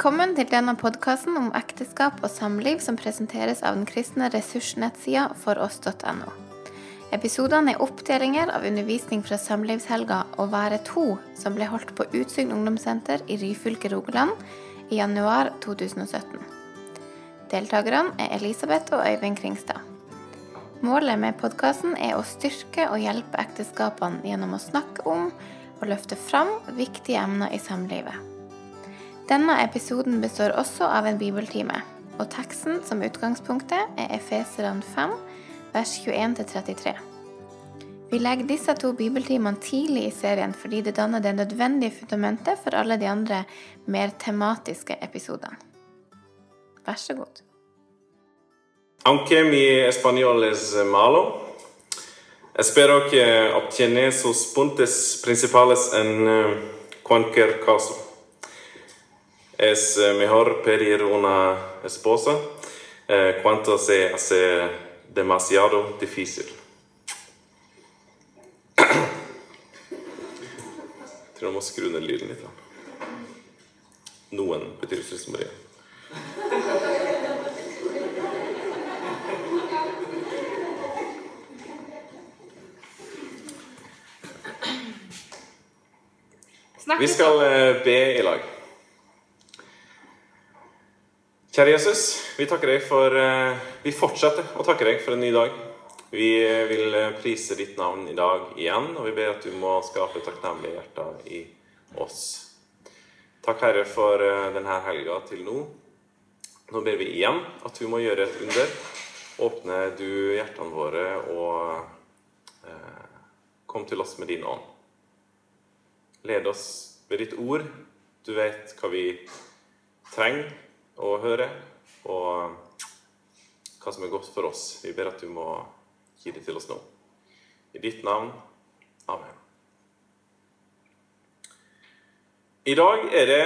Velkommen til denne podkasten om ekteskap og samliv som presenteres av den kristne ressursnettsida foross.no. Episodene er oppdelinger av undervisning fra samlivshelga Å være to, som ble holdt på Utsyn ungdomssenter i Ryfylke, Rogaland i januar 2017. Deltakerne er Elisabeth og Øyvind Kringstad. Målet med podkasten er å styrke og hjelpe ekteskapene gjennom å snakke om og løfte fram viktige emner i samlivet. Denne episoden består også av en bibeltime, og teksten som utgangspunktet er Efeserne 5, vers 21-33. Vi legger disse to bibeltimene tidlig i serien fordi det danner det nødvendige fundamentet for alle de andre mer tematiske episodene. Vær så god. Aunque mi español es malo, espero que obtiene sus puntos principales en eh, cualquier caso. Es eh, mejor pedir una esposa eh, cuando se hace demasiado difícil. Jeg tror jeg må skru ned lyden litt. Da. Noen betyr ikke som det. Vi skal eh, be i lag. Kjære Jesus, vi takker deg for eh, Vi fortsetter å takke deg for en ny dag. Vi eh, vil eh, prise ditt navn i dag igjen, og vi ber at du må skape takknemlige hjerter i oss. Takk, Herre, for denne helga til nå. Nå ber vi igjen at du må gjøre et under. Åpne du hjertene våre og eh, kom til oss med din ånd. Led oss ved ditt ord. Du vet hva vi trenger å høre, og hva som er godt for oss. Vi ber at du må gi det til oss nå. I ditt navn. Amen. I dag er det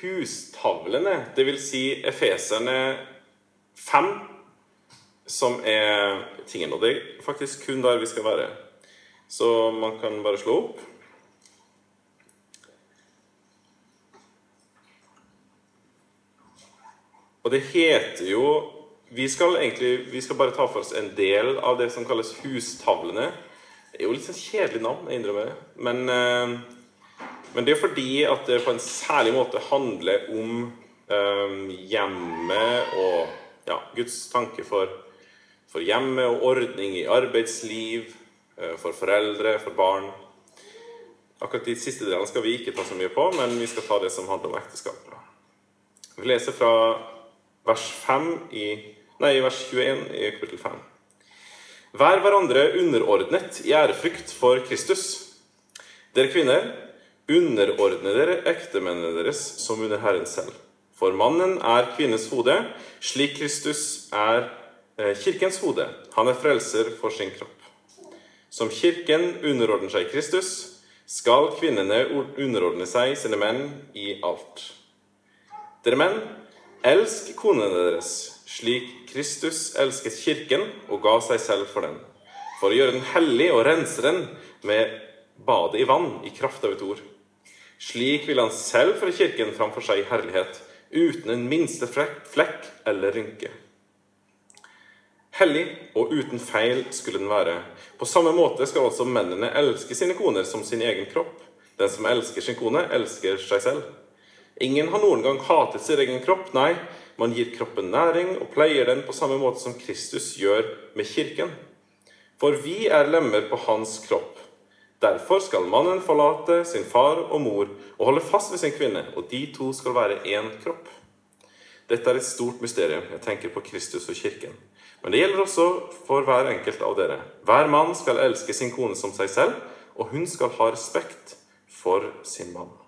hustavlene, dvs. Si Efeserne 5, som er tingen. Og det er faktisk kun der vi skal være. Så man kan bare slå opp. Og det heter jo vi skal egentlig vi skal bare ta for oss en del av det som kalles hustavlene. Det er jo litt sånn kjedelig navn, jeg innrømmer det. Men, eh, men, det er fordi at det på en særlig måte handler om um, hjemmet og ja, Guds tanke for, for hjemmet og ordning i arbeidsliv, eh, for foreldre, for barn. Akkurat de siste delene skal vi ikke ta så mye på, men vi skal ta det som handler om ekteskap. Vi leser fra vers 5 i, nei, vers 21 i kapittel 5. Vær hverandre underordnet i ærefrykt for Kristus. Dere kvinner, underordne dere ektemennene deres som under Herren selv. For mannen er kvinnes hode, slik Kristus er eh, kirkens hode. Han er frelser for sin kropp. Som kirken underordner seg Kristus, skal kvinnene underordne seg sine menn i alt. Dere menn, Elsk konene deres, slik Kristus elsket kirken og ga seg selv for den, for å gjøre den hellig og rense den med badet i vann i kraft av et ord. Slik vil han selv føre kirken framfor seg i herlighet, uten en minste flekk eller rynke. Hellig og uten feil skulle den være. På samme måte skal også mennene elske sine koner som sin egen kropp. Den som elsker sin kone, elsker seg selv. Ingen har noen gang hatet sin egen kropp. Nei, man gir kroppen næring og pleier den på samme måte som Kristus gjør med kirken. For vi er lemmer på hans kropp. Derfor skal mannen forlate sin far og mor og holde fast ved sin kvinne, og de to skal være én kropp. Dette er et stort mysterium. Jeg tenker på Kristus og kirken. Men det gjelder også for hver enkelt av dere. Hver mann skal elske sin kone som seg selv, og hun skal ha respekt for sin mann.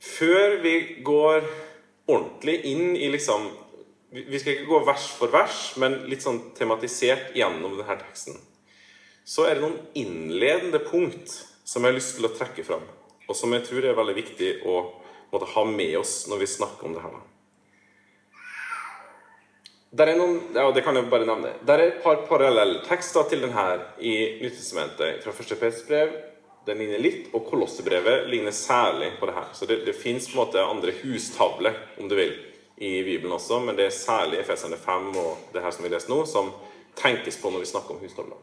Før vi går ordentlig inn i liksom Vi skal ikke gå vers for vers, men litt sånn tematisert gjennom denne teksten. Så er det noen innledende punkt som jeg har lyst til å trekke fram, og som jeg tror er veldig viktig å måtte ha med oss når vi snakker om det her. Der er noen, ja, det kan jeg bare nevne. Der er et par parallelltekster til denne i Nyttestamentet. Fra første Pets brev den ligner litt, og Kolossebrevet ligner særlig på det her. Så det, det fins andre hustavler, om du vil, i Bibelen også, men det er særlig Efeserne 5 og det her som vi leser nå, som tenkes på når vi snakker om hustavler.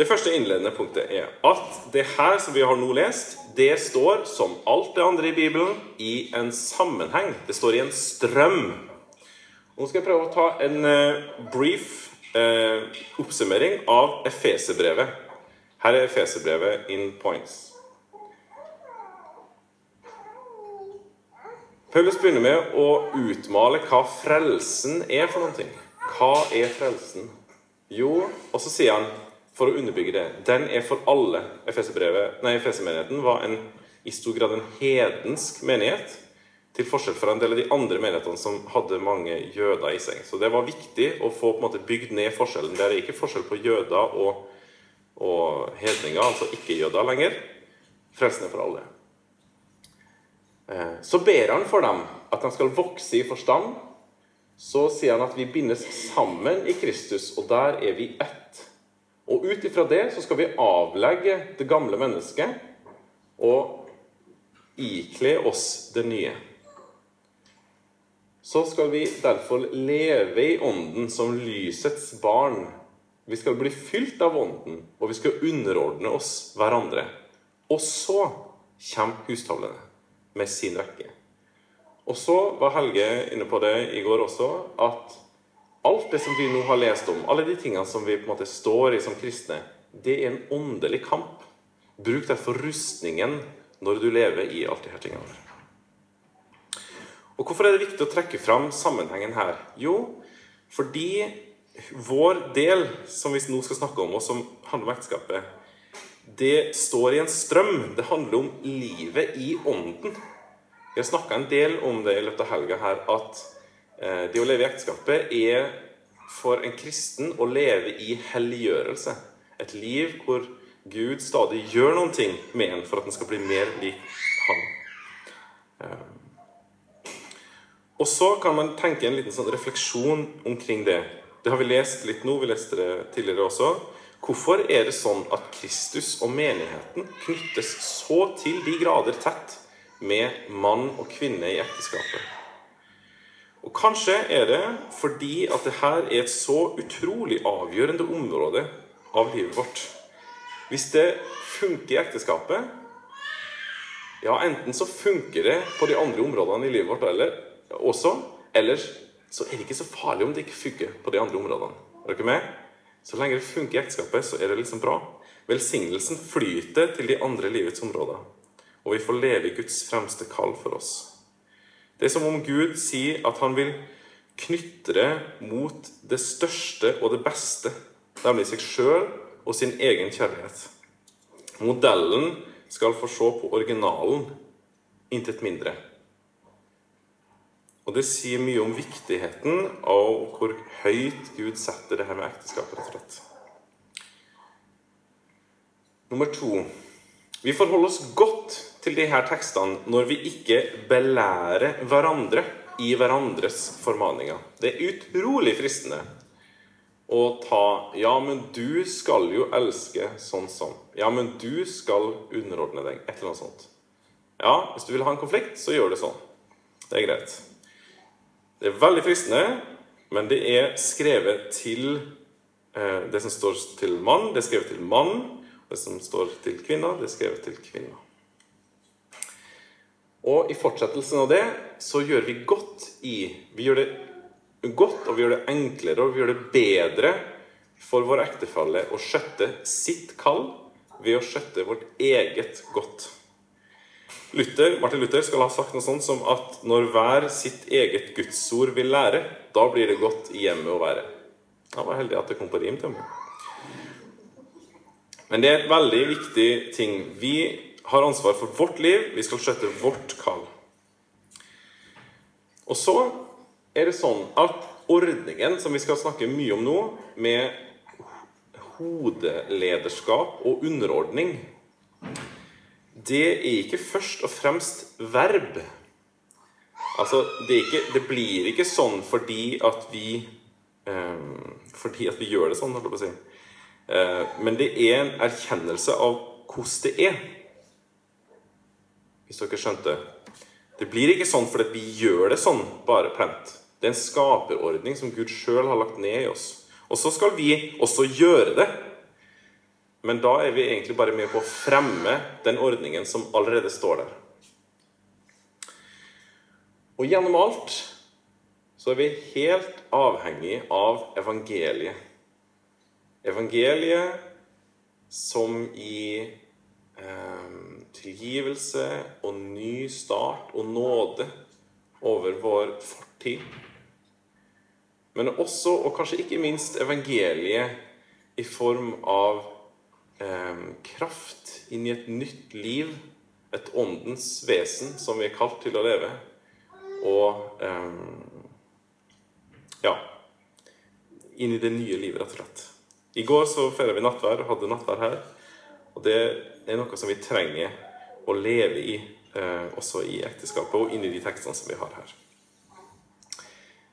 Det første innledende punktet er at det her som vi har nå lest, det står, som alt det andre i Bibelen, i en sammenheng. Det står i en strøm. Nå skal jeg prøve å ta en uh, brief eh, oppsummering av Efeserbrevet. Her er Efeserbrevet in points. Paulus begynner med å utmale hva frelsen er for ting. Hva er frelsen? Jo, og så sier han for å underbygge det. Den er for alle. Efesemenigheten var en, i stor grad en hedensk menighet. Til forskjell fra en del av de andre menighetene som hadde mange jøder i seg. Så det var viktig å få på en måte bygd ned forskjellen. Det er ikke forskjell på jøder og, og hedninger, altså ikke-jøder lenger. Frelsen er for alle. Eh, så ber han for dem at de skal vokse i forstand. Så sier han at vi bindes sammen i Kristus, og der er vi ett. Og ut ifra det så skal vi avlegge det gamle mennesket og ikle oss det nye. Så skal vi derfor leve i Ånden som lysets barn. Vi skal bli fylt av Ånden, og vi skal underordne oss hverandre. Og så kommer hustavlene med sin rekke. Og så var Helge inne på det i går også, at alt det som vi nå har lest om, alle de tingene som vi på en måte står i som kristne, det er en åndelig kamp. Bruk derfor rustningen når du lever i alt de her tingene. Og Hvorfor er det viktig å trekke fram sammenhengen her? Jo, fordi vår del, som vi nå skal snakke om, og som handler om ekteskapet, det står i en strøm. Det handler om livet i ånden. Vi har snakka en del om det i løpet av helga her, at Eh, det å leve i ekteskapet er for en kristen å leve i helliggjørelse. Et liv hvor Gud stadig gjør noen ting med en for at en skal bli mer lik Han. Eh, og så kan man tenke en liten sånn refleksjon omkring det. Det har vi lest litt nå, vi leste det tidligere også. Hvorfor er det sånn at Kristus og menigheten knyttes så til de grader tett med mann og kvinne i ekteskapet? Og Kanskje er det fordi at det her er et så utrolig avgjørende område av livet vårt. Hvis det funker i ekteskapet Ja, enten så funker det på de andre områdene i livet vårt eller, også, eller så er det ikke så farlig om det ikke funker på de andre områdene. Er dere med? Så lenge det funker i ekteskapet, så er det liksom bra. Velsignelsen flyter til de andre livets områder. Og vi får leve i Guds fremste kall for oss. Det er som om Gud sier at han vil knytte det mot det største og det beste, nemlig seg sjøl og sin egen kjærlighet. Modellen skal få se på originalen, intet mindre. Og det sier mye om viktigheten og hvor høyt Gud setter det her med ekteskapet, rett og slett. Nummer to vi forholder oss godt til de her tekstene når vi ikke belærer hverandre i hverandres formaninger. Det er utrolig fristende å ta 'Ja, men du skal jo elske sånn sånn'. 'Ja, men du skal underordne deg'. Et eller annet sånt. Ja, hvis du vil ha en konflikt, så gjør det sånn. Det er greit. Det er veldig fristende, men det er skrevet til eh, Det som står til mann, det er skrevet til mann. Det som står til kvinner, det er skrevet til kvinner. Og i fortsettelsen av det så gjør vi godt i Vi gjør det godt, og vi gjør det enklere, og vi gjør det bedre for vår ektefelle å skjøtte sitt kall ved å skjøtte vårt eget godt. Luther, Martin Luther skal ha sagt noe sånt som at når hver sitt eget gudsord vil lære, da blir det godt i hjemmet å være. Han var heldig at det kom på rim til meg. Men det er et veldig viktig ting. Vi har ansvar for vårt liv. Vi skal skjøtte vårt kall. Og så er det sånn at ordningen som vi skal snakke mye om nå, med hodelederskap og underordning, det er ikke først og fremst verb. Altså, det, ikke, det blir ikke sånn fordi at vi um, Fordi at vi gjør det sånn, holdt jeg på å si. Eh, men det er en erkjennelse av hvordan det er. Hvis dere skjønte. Det blir ikke sånn fordi vi gjør det sånn bare plent. Det er en skaperordning som Gud sjøl har lagt ned i oss. Og så skal vi også gjøre det. Men da er vi egentlig bare med på å fremme den ordningen som allerede står der. Og gjennom alt så er vi helt avhengig av evangeliet. Evangeliet som i eh, tilgivelse og ny start og nåde over vår fortid. Men også, og kanskje ikke minst, evangeliet i form av eh, kraft inn i et nytt liv, et åndens vesen som vi er kalt til å leve. Og eh, ja inn i det nye livet, rett og slett. I går så feira vi nattvær og hadde nattvær her. Og det er noe som vi trenger å leve i eh, også i ekteskapet og inni de tekstene som vi har her.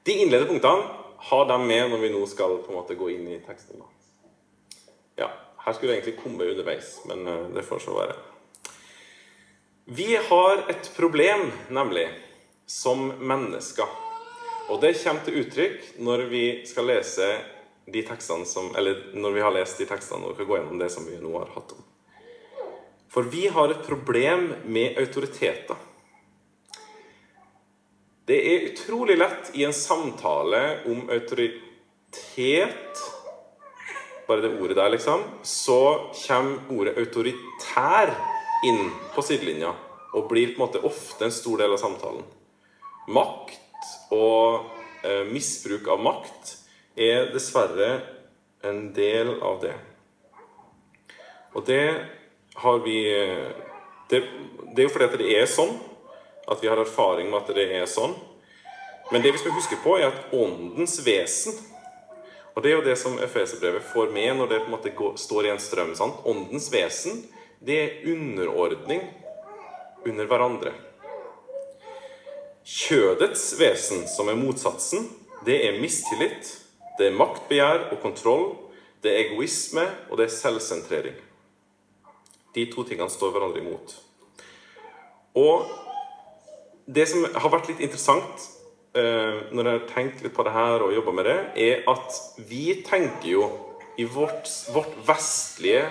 De innledende punktene har de med når vi nå skal på en måte gå inn i teksten. Ja, her skulle det egentlig komme underveis, men eh, det får så være. Vi har et problem, nemlig, som mennesker. Og det kommer til uttrykk når vi skal lese de tekstene som Eller når vi har lest de tekstene og kan gå gjennom det som vi nå har hatt om. For vi har et problem med autoriteter. Det er utrolig lett i en samtale om autoritet Bare det ordet der, liksom. Så kommer ordet autoritær inn på sidelinja og blir på en måte ofte en stor del av samtalen. Makt og eh, misbruk av makt er dessverre en del av det. Og det har vi Det, det er jo fordi at det er sånn, at vi har erfaring med at det er sånn. Men det vi skal huske på, er at åndens vesen Og det er jo det som Efeserbrevet får med når det på en måte går, står i en strøm. Sant? Åndens vesen, det er underordning under hverandre. Kjødets vesen, som er motsatsen, det er mistillit, det er maktbegjær og kontroll, det er egoisme, og det er selvsentrering. De to tingene står hverandre imot. Og det som har vært litt interessant når jeg har tenkt litt på det her og jobba med det, er at vi tenker jo i vårt, vårt vestlige,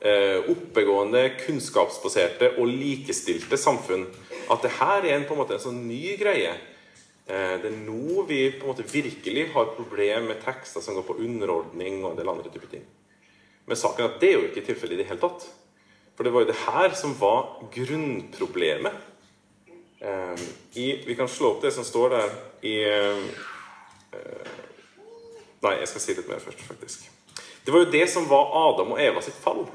eh, oppegående, kunnskapsbaserte og likestilte samfunn at det her er en, på en måte en sånn ny greie. Eh, det er nå vi på en måte virkelig har problemer med tekster som går på underordning og en del andre typer ting. Men saken er at det er jo ikke tilfellet i det hele tatt. For det var jo det her som var grunnproblemet. Eh, I, vi kan slå opp det som står der i eh, Nei, jeg skal si litt mer først, faktisk. Det var jo det som var Adam og Eva sitt fall.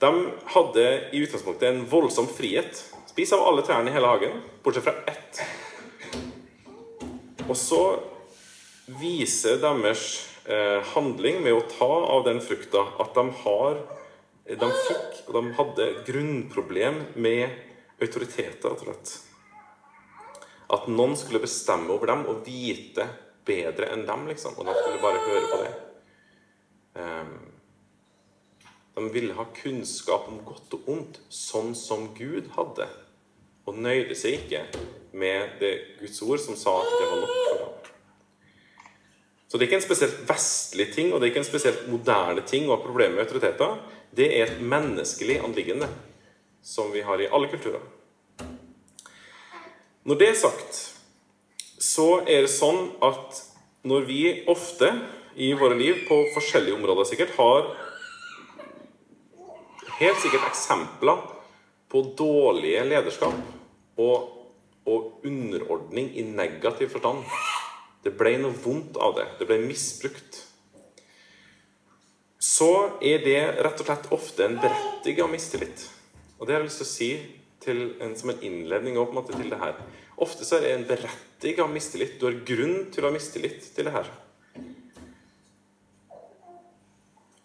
De hadde i utgangspunktet en voldsom frihet. Spis av alle trærne i hele hagen, bortsett fra ett. Og så viser deres eh, handling med å ta av den frukta at de har De fikk og de hadde grunnproblem med autoriteter, rett og slett. At noen skulle bestemme over dem og vite bedre enn dem, liksom. Og de skulle bare høre på det. Um, de ville ha kunnskap om godt og ondt, sånn som Gud hadde. Og nøyde seg ikke med det Guds ord som sa at det var nok for ham. Så det er ikke en spesielt vestlig ting og det er ikke en spesielt moderne ting å ha problemer med autoriteter. Det er et menneskelig anliggende som vi har i alle kulturer. Når det er sagt, så er det sånn at når vi ofte i våre liv på forskjellige områder sikkert har helt sikkert eksempler på dårlige lederskap og og underordning i negativ forstand. Det ble noe vondt av det. Det ble misbrukt. Så er det rett og slett ofte en berettiget mistillit. Og det har jeg lyst til å si en, som en innledning en måte, til det her. Ofte så er det en berettiget mistillit. Du har grunn til å ha mistillit til det her.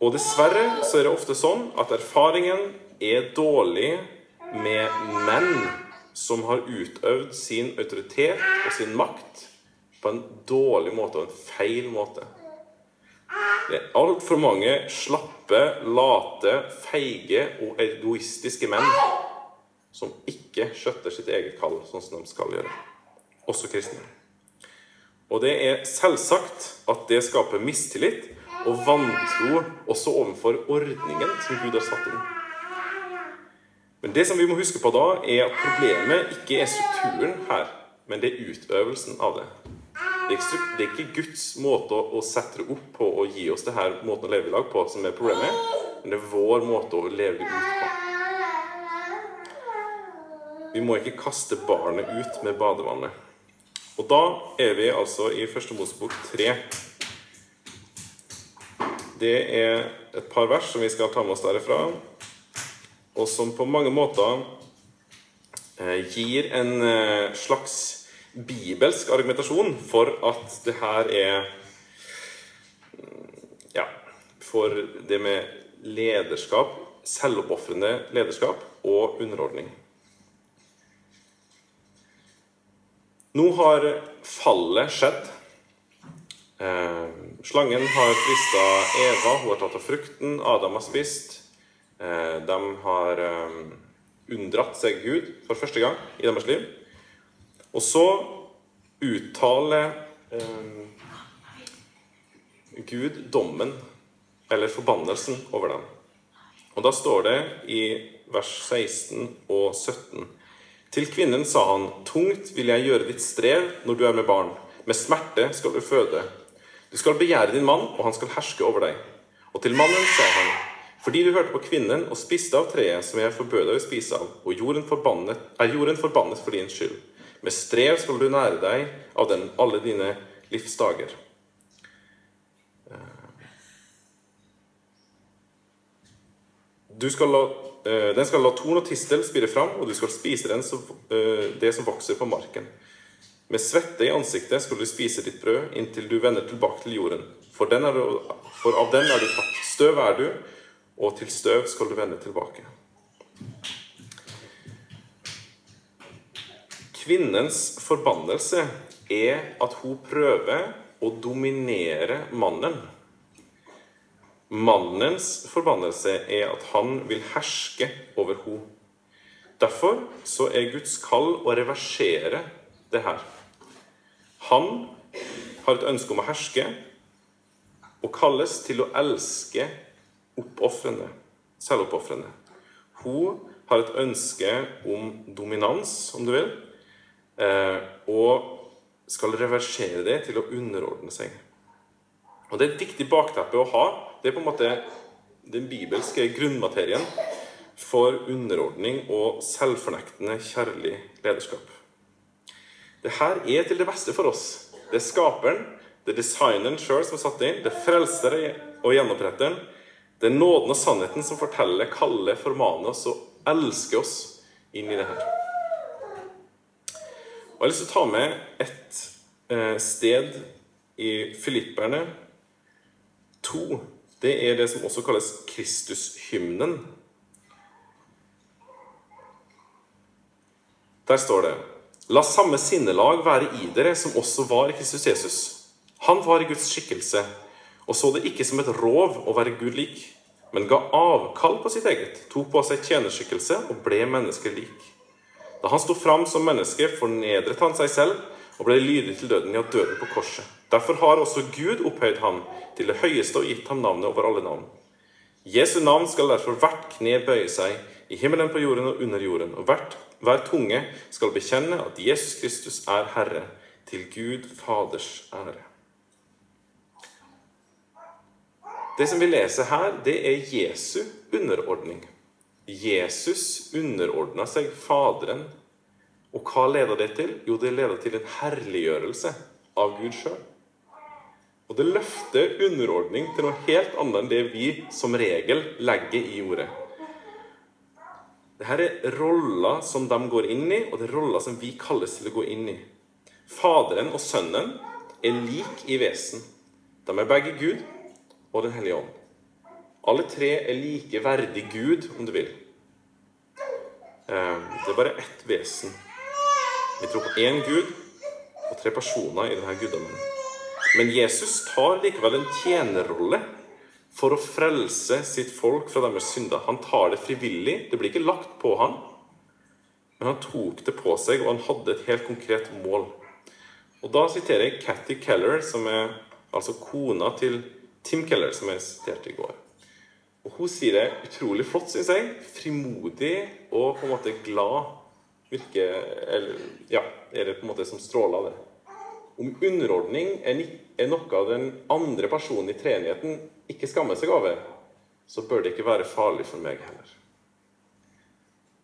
Og dessverre så er det ofte sånn at erfaringen er dårlig med menn som har utøvd sin autoritet og sin makt på en dårlig måte og en feil måte. Det er altfor mange slappe, late, feige og egoistiske menn som ikke skjøtter sitt eget kall sånn som de skal gjøre. Også kristne. Og det er selvsagt at det skaper mistillit og vantro også overfor ordningen som Gud har satt inn. Men det som vi må huske på da, er at problemet ikke er strukturen her, men det er utøvelsen av det. Det er, ikke, Guds måte å, sette det opp på og gi oss det her måten å leve i lag på som er problemet, men det er vår måte å leve det ut på. Vi må ikke kaste barnet ut med badevannet. Og da er vi altså i Første Mosebok 3. Det er et par vers som vi skal ta med oss derifra, og som på mange måter eh, gir en eh, slags bibelsk argumentasjon for at det her er Ja, for det med lederskap, selvoppofrende lederskap og underordning. Nå har fallet skjedd. Eh, slangen har frista Eva, hun har tatt av frukten. Adam har spist. Eh, de har eh, unndratt seg Gud for første gang i deres liv. Og så uttaler eh, Gud dommen, eller forbannelsen, over dem. Og da står det i vers 16 og 17 til kvinnen sa han, tungt vil jeg gjøre ditt strev når du er med barn. Med smerte skal du føde. Du skal begjære din mann, og han skal herske over deg. Og til mannen sa han, fordi du hørte på kvinnen og spiste av treet som jeg forbød deg å spise av, og jorden forbannet, er jorden forbannet for din skyld. Med strev skal du nære deg av den alle dine livsdager. Du skal la, eh, den skal la torn og tistel spire fram, og du skal spise den eh, det som vokser på marken. Med svette i ansiktet skal du spise ditt brød inntil du vender tilbake til jorden. For, er, for av den er du tatt. Støv er du, og til støv skal du vende tilbake. Kvinnens forbannelse er at hun prøver å dominere mannen. Mannens forbannelse er at han vil herske over henne. Derfor så er Guds kall å reversere det her. Han har et ønske om å herske og kalles til å elske oppofrende, selvoppofrende. Hun har et ønske om dominans, om du vil, og skal reversere det til å underordne seg. Og Det er et viktig bakteppe å ha. Det er på en måte den bibelske grunnmaterien for underordning og selvfornektende kjærlig lederskap. Dette er til det beste for oss. Det er skaperen, det er designeren sjøl som er satt inn, det er frelsere og gjenoppretteren. Det er nåden og sannheten som forteller, kaller, formaner oss og elsker oss inn i det her. Jeg har lyst til å ta med et eh, sted i Filipperne 2. Det er det som også kalles Kristushymnen. Der står det La samme sinnelag være i dere som også var i Kristus Jesus. Han var i Guds skikkelse og så det ikke som et rov å være Gud lik, men ga avkall på sitt eget, tok på seg tjenerskikkelse og ble menneskelik. Da han sto fram som menneske, fornedret han seg selv og ble lydig til døden, ja, døden på korset. Derfor har også Gud opphøyd ham til det høyeste og gitt ham navnet over alle navn. Jesu navn skal derfor hvert kne bøye seg, i himmelen, på jorden og under jorden, og hvert, hver tunge skal bekjenne at Jesus Kristus er Herre, til Gud Faders ære. Det som vi leser her, det er Jesu underordning. Jesus underordna seg Faderen. Og hva leder det til? Jo, det leder til en herliggjørelse av Gud sjøl. Og det løfter underordning til noe helt annet enn det vi som regel legger i ordet. Dette er roller som de går inn i, og det er roller som vi kalles til å gå inn i. Faderen og Sønnen er lik i vesen. De er begge Gud og Den hellige ånd. Alle tre er like verdig Gud, om du vil. Eh, det er bare ett vesen. Vi tror på én Gud og tre personer i denne guddommen. Men Jesus tar likevel en tjenerrolle for å frelse sitt folk fra deres synder. Han tar det frivillig. Det blir ikke lagt på han. Men han tok det på seg, og han hadde et helt konkret mål. Og Da siterer jeg Cathy Keller, som er altså kona til Tim Keller, som jeg siterte i går. Hun sier det utrolig flott, syns jeg. Frimodig og på en måte glad. Virker eller, Ja, er det på en måte som stråler av det. Om underordning er, noe den andre personen i treenigheten ikke skammer seg over, så bør det ikke være farlig for meg heller.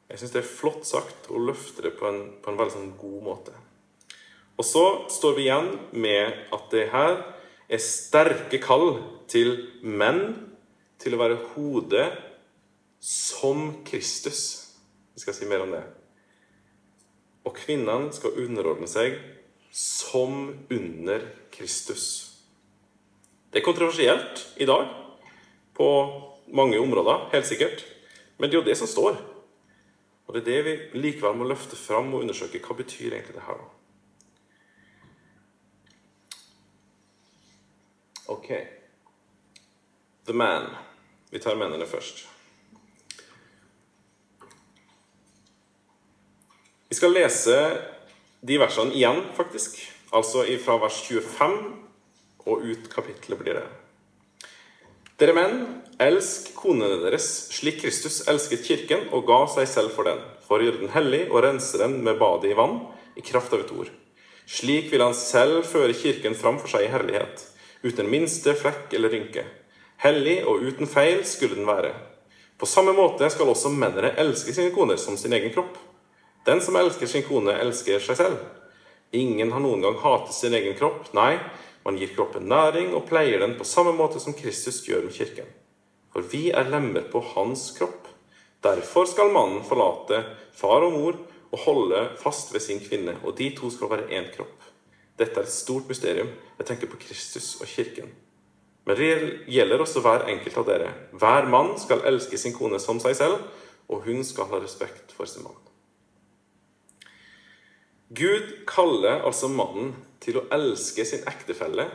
Jeg syns det er flott sagt å løfte det på en, på en veldig sånn god måte. Og så står vi igjen med at det her er sterke kall til menn til å være hodet som Kristus. Vi skal si mer om det. Og kvinnene skal underordne seg som under Kristus. Det er kontroversielt i dag på mange områder, helt sikkert. Men det er jo det som står. Og det er det vi likevel må løfte fram og undersøke. Hva betyr egentlig det her? da? Ok. The man. Vi tar mennene først. Vi skal lese de versene igjen, faktisk. Altså fra vers 25 og ut kapittelet blir det. Dere menn, elsk konene deres slik Kristus elsket kirken og ga seg selv for den, for å gjøre den hellig og rense den med badet i vann, i kraft av et ord. Slik vil han selv føre kirken fram for seg i herlighet, uten minste flekk eller rynke. Hellig og uten feil skulle den være. På samme måte skal også mennene elske sine koner som sin egen kropp. Den som elsker sin kone, elsker seg selv. Ingen har noen gang hatet sin egen kropp. Nei, man gir kroppen næring og pleier den på samme måte som Kristus gjør med kirken. For vi er lemmer på hans kropp. Derfor skal mannen forlate far og mor og holde fast ved sin kvinne, og de to skal være én kropp. Dette er et stort mysterium. Jeg tenker på Kristus og kirken. Men det gjelder også hver enkelt av dere. Hver mann skal elske sin kone som seg selv, og hun skal ha respekt for sin mann. Gud kaller altså mannen til å elske sin ektefelle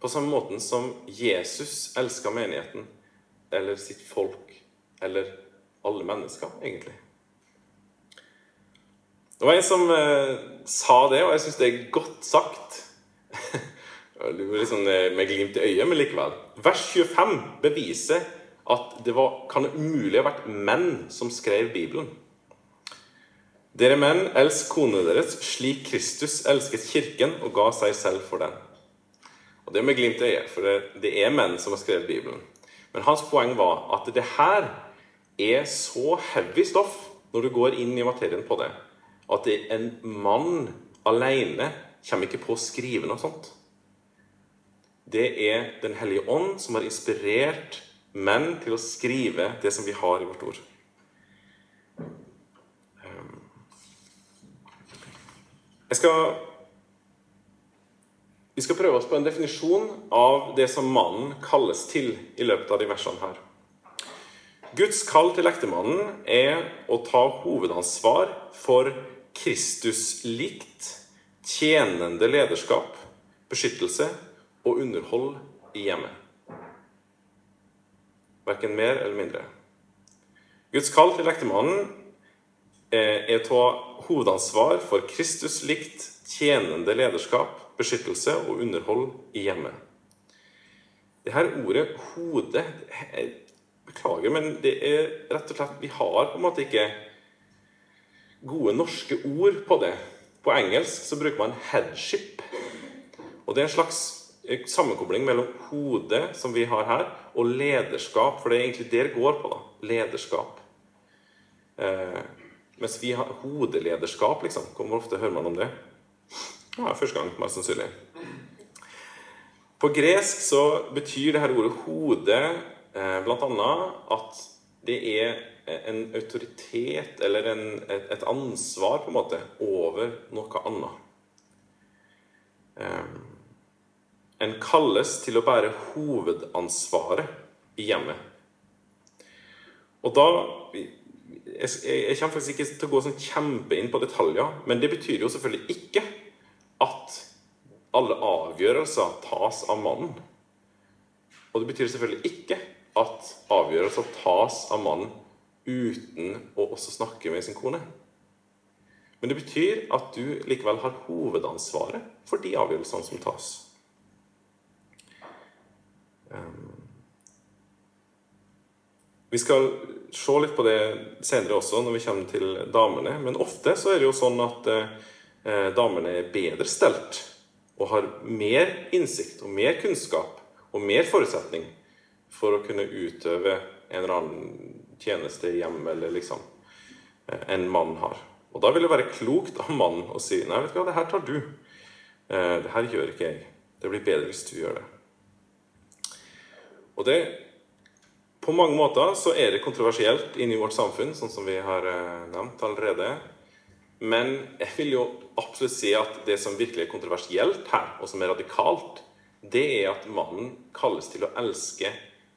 på samme måten som Jesus elska menigheten, eller sitt folk, eller alle mennesker, egentlig. Det var en som eh, sa det, og jeg syns det er godt sagt. Liksom med glimt i øyet, men likevel. Vers 25 beviser at det var, kan umulig ha vært menn som skrev Bibelen. Dere menn, elsk konene deres slik Kristus elsket kirken og ga seg selv for den. Og Det er med glimt i øyet, for det, det, er menn som har skrevet Bibelen. Men hans poeng var at det her er så heavy stoff når du går inn i materien på det, at det en mann alene kommer ikke på å skrive noe sånt. Det er Den hellige ånd som har inspirert menn til å skrive det som vi har i vårt ord. Jeg skal Vi skal prøve oss på en definisjon av det som mannen kalles til i løpet av de versene her. Guds kall til ektemannen er å ta hovedansvar for Kristus-likt, tjenende lederskap, beskyttelse og underhold i hjemmet. Verken mer eller mindre. Guds kall til ektemannen er å ta hovedansvar for Kristus-likt tjenende lederskap, beskyttelse og underhold i hjemmet. Det her ordet 'hode' Beklager, men det er rett og slett Vi har på en måte ikke gode norske ord på det. På engelsk så bruker man 'headship'. Og det er en slags eh, sammenkobling mellom hodet, som vi har her, og lederskap. For det er egentlig det det går på. da, Lederskap. Eh, mens vi har hodelederskap, liksom. Hvor ofte hører man om det? Ja, første gang, mest sannsynlig. På gresk så betyr det her ordet 'hode' eh, bl.a. at det er en autoritet eller en, et, et, ansvar på en måte over noe annet. Eh, en kalles til å bære hovedansvaret i hjemmet. Og da jeg, jeg, kommer faktisk ikke til å gå sånn kjempe inn på detaljer, men det betyr jo selvfølgelig ikke at alle avgjørelser tas av mannen. Og det betyr selvfølgelig ikke at avgjørelser tas av mannen uten å også snakke med sin kone. Men det betyr at du likevel har hovedansvaret for de avgjørelsene som tas. Vi skal se litt på det senere også, når vi kommer til damene. Men ofte så er det jo sånn at eh, damene er bedre stelt og har mer innsikt og mer kunnskap og mer forutsetning for å kunne utøve en eller annen tjeneste i hjemmet eller liksom eh, enn mannen har. Og da vil det være klokt av mannen å si nei, vet du hva, det her tar du. Eh, det her gjør ikke jeg. Det blir bedre hvis du gjør det. Og det På mange måter så er det kontroversielt inni vårt samfunn, sånn som vi har eh, nevnt allerede. Men jeg vil jo absolutt si at det som virkelig er kontroversielt her, og som er radikalt, det er at mannen kalles til å elske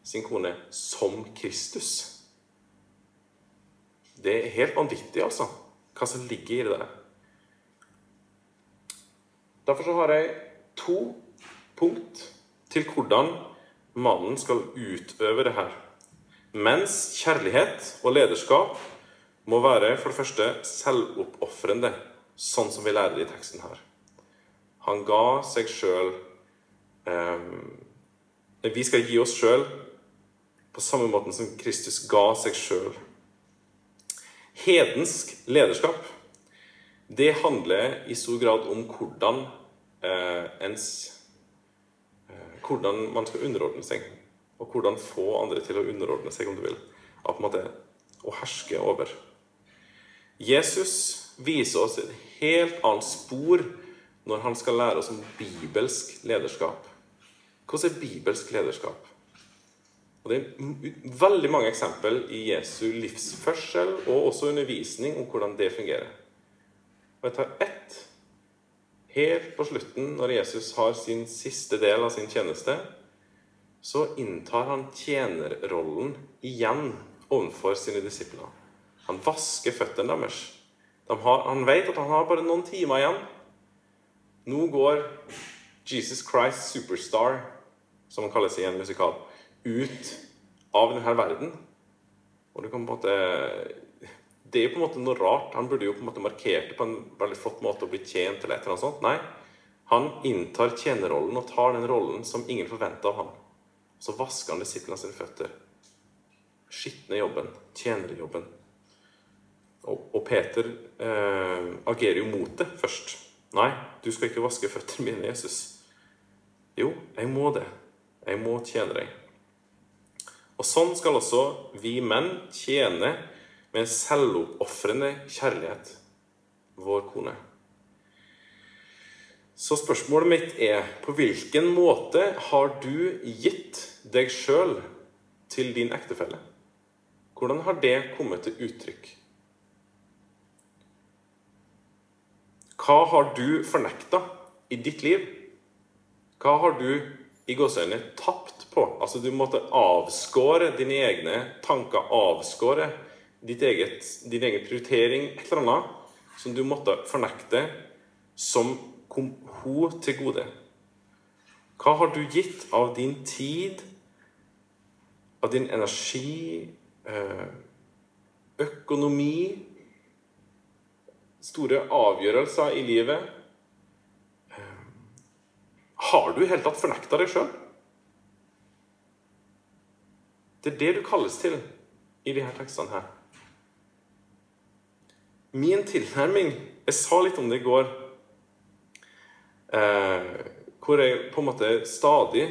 sin kone som Kristus. Det er helt vanvittig, altså, hva som ligger i det der. Derfor så har jeg to punkt til hvordan mannen skal utøve det her. Mens kjærlighet og lederskap må være for det første selvoppofrende, sånn som vi lærer det i teksten her. Han ga seg sjøl eh, Vi skal gi oss sjøl på samme måten som Kristus ga seg sjøl. Hedensk lederskap det handler i stor grad om hvordan eh, ens eh, Hvordan man skal underordne seg, og hvordan få andre til å underordne seg, om du vil. Av på en måte å herske over. Jesus viser oss et helt annet spor når han skal lære oss om bibelsk lederskap. Hvordan er bibelsk lederskap? Og Det er veldig mange eksempel i Jesu livsførsel og også undervisning om hvordan det fungerer. Og Jeg tar ett helt på slutten, når Jesus har sin siste del av sin tjeneste. Så inntar han tjenerrollen igjen overfor sine disipler. Han vasker føttene deres. De har, han vet at han har bare noen timer igjen. Nå går Jesus Christ Superstar, som han kalles i en musikal, ut av denne verden. Og det, kan på en måte, det er jo på en måte noe rart. Han burde jo på en måte markert det på en veldig flott måte og blitt tjent eller et eller annet sånt. Nei, han inntar tjenerrollen og tar den rollen som ingen forventer av ham. Så vasker han disiplene sine føtter. Skitne jobben, tjenerjobben. Og, og Peter eh, agerer jo mot det først. Nei, du skal ikke vaske føttene mine, Jesus. Jo, jeg må det. Jeg må tjene deg. Og sånn skal også vi menn tjene med en selvoppofrende kjærlighet vår kone. Så spørsmålet mitt er på hvilken måte har du gitt deg sjøl til din ektefelle? Hvordan har det kommet til uttrykk? Hva har du fornekta i ditt liv? Hva har du i gåseøynene tapt på? Altså Du måtte avskåre dine egne tanker, avskåre eget, din egen prioritering, et eller annet som du måtte fornekte, som kom hun til gode. Hva har du gitt av din tid, av din energi, eh, økonomi store avgjørelser i livet Har du i hele tatt fornekta deg sjøl? Det er det du kalles til i her tekstene her. Min tilnærming Jeg sa litt om det i går. Eh, hvor jeg på en måte stadig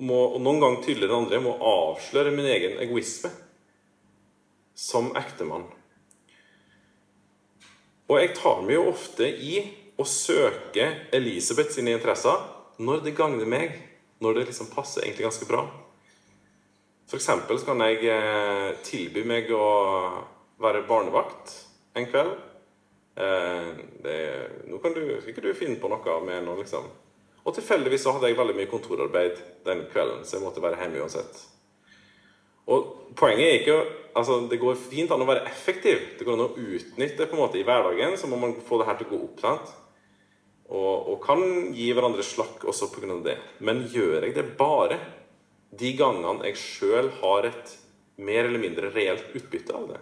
må, og noen ganger tydeligere enn andre, må avsløre min egen egoisme som ektemann. Og jeg tar meg jo ofte i å søke Elisabeth sine interesser når det gagner meg, når det liksom passer egentlig ganske bra. F.eks. så kan jeg eh, tilby meg å være barnevakt en kveld. Eh, det, nå kan du, ikke du finne på noe med noe, liksom. Og tilfeldigvis så hadde jeg veldig mye kontorarbeid den kvelden, så jeg måtte være hjemme uansett. Og poenget er ikke altså Det går fint an å være effektiv. Det går an å utnytte på en måte i hverdagen. Så må man få det her til å gå opp. sant? og, og kan gi hverandre slakk også pga. det. Men gjør jeg det bare de gangene jeg sjøl har et mer eller mindre reelt utbytte av det?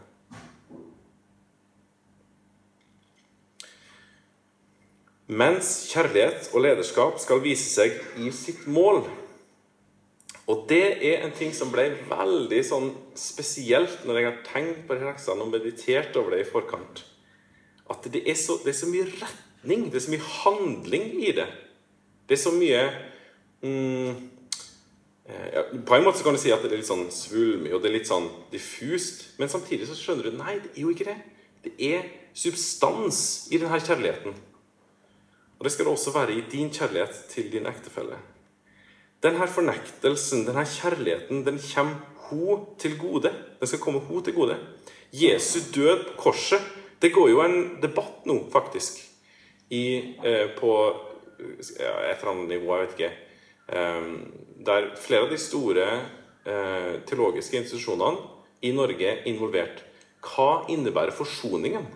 Mens kjærlighet og lederskap skal vise seg i sitt mål. Og det er en ting som ble veldig sånn spesielt når jeg har tenkt på leksene og meditert over det i forkant. At det er, så, det er så mye retning, det er så mye handling i det. Det er så mye mm, eh, ja, På en måte kan du si at det er litt sånn svulmig og det er litt sånn diffust. Men samtidig så skjønner du nei, det er jo ikke det. Det er substans i denne kjærligheten. Og det skal det også være i din kjærlighet til din ektefelle. Denne fornektelsen, denne kjærligheten, den kommer hun til gode. Den skal komme hun til gode. Jesu død på korset Det går jo en debatt nå, faktisk, i, eh, på ja, et eller annet nivå, jeg vet ikke eh, Der flere av de store eh, teologiske institusjonene i Norge er involvert. Hva innebærer forsoningen?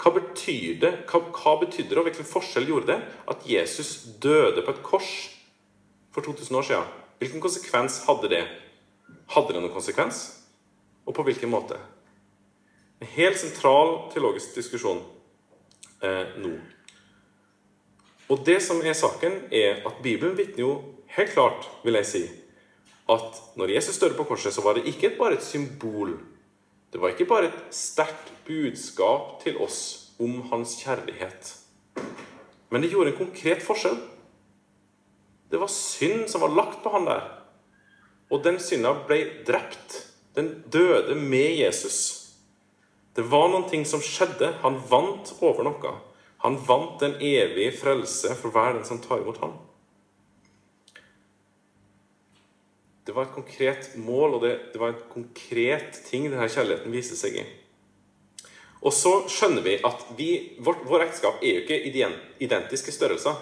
Hva betyr det? Hva, hva betydde det, og hvilken forskjell gjorde det at Jesus døde på et kors for 2000 år siden? Hvilken konsekvens hadde det? Hadde det noen konsekvens? Og på hvilken måte? En helt sentral teologisk diskusjon eh, nå. Og det som er saken, er at Bibelen vitner jo helt klart, vil jeg si, at når Jesus døde på korset, så var det ikke bare et symbol det var ikke bare et sterkt budskap til oss om hans kjærlighet. Men det gjorde en konkret forskjell. Det var synd som var lagt på han der. Og den synda ble drept. Den døde med Jesus. Det var ting som skjedde. Han vant over noe. Han vant den evige frelse for hver den som tar imot ham. Det var et konkret mål, og det, det var en konkret ting denne kjærligheten viste seg i. Og så skjønner vi at vi, vår, vår ekteskap er jo ikke identiske størrelser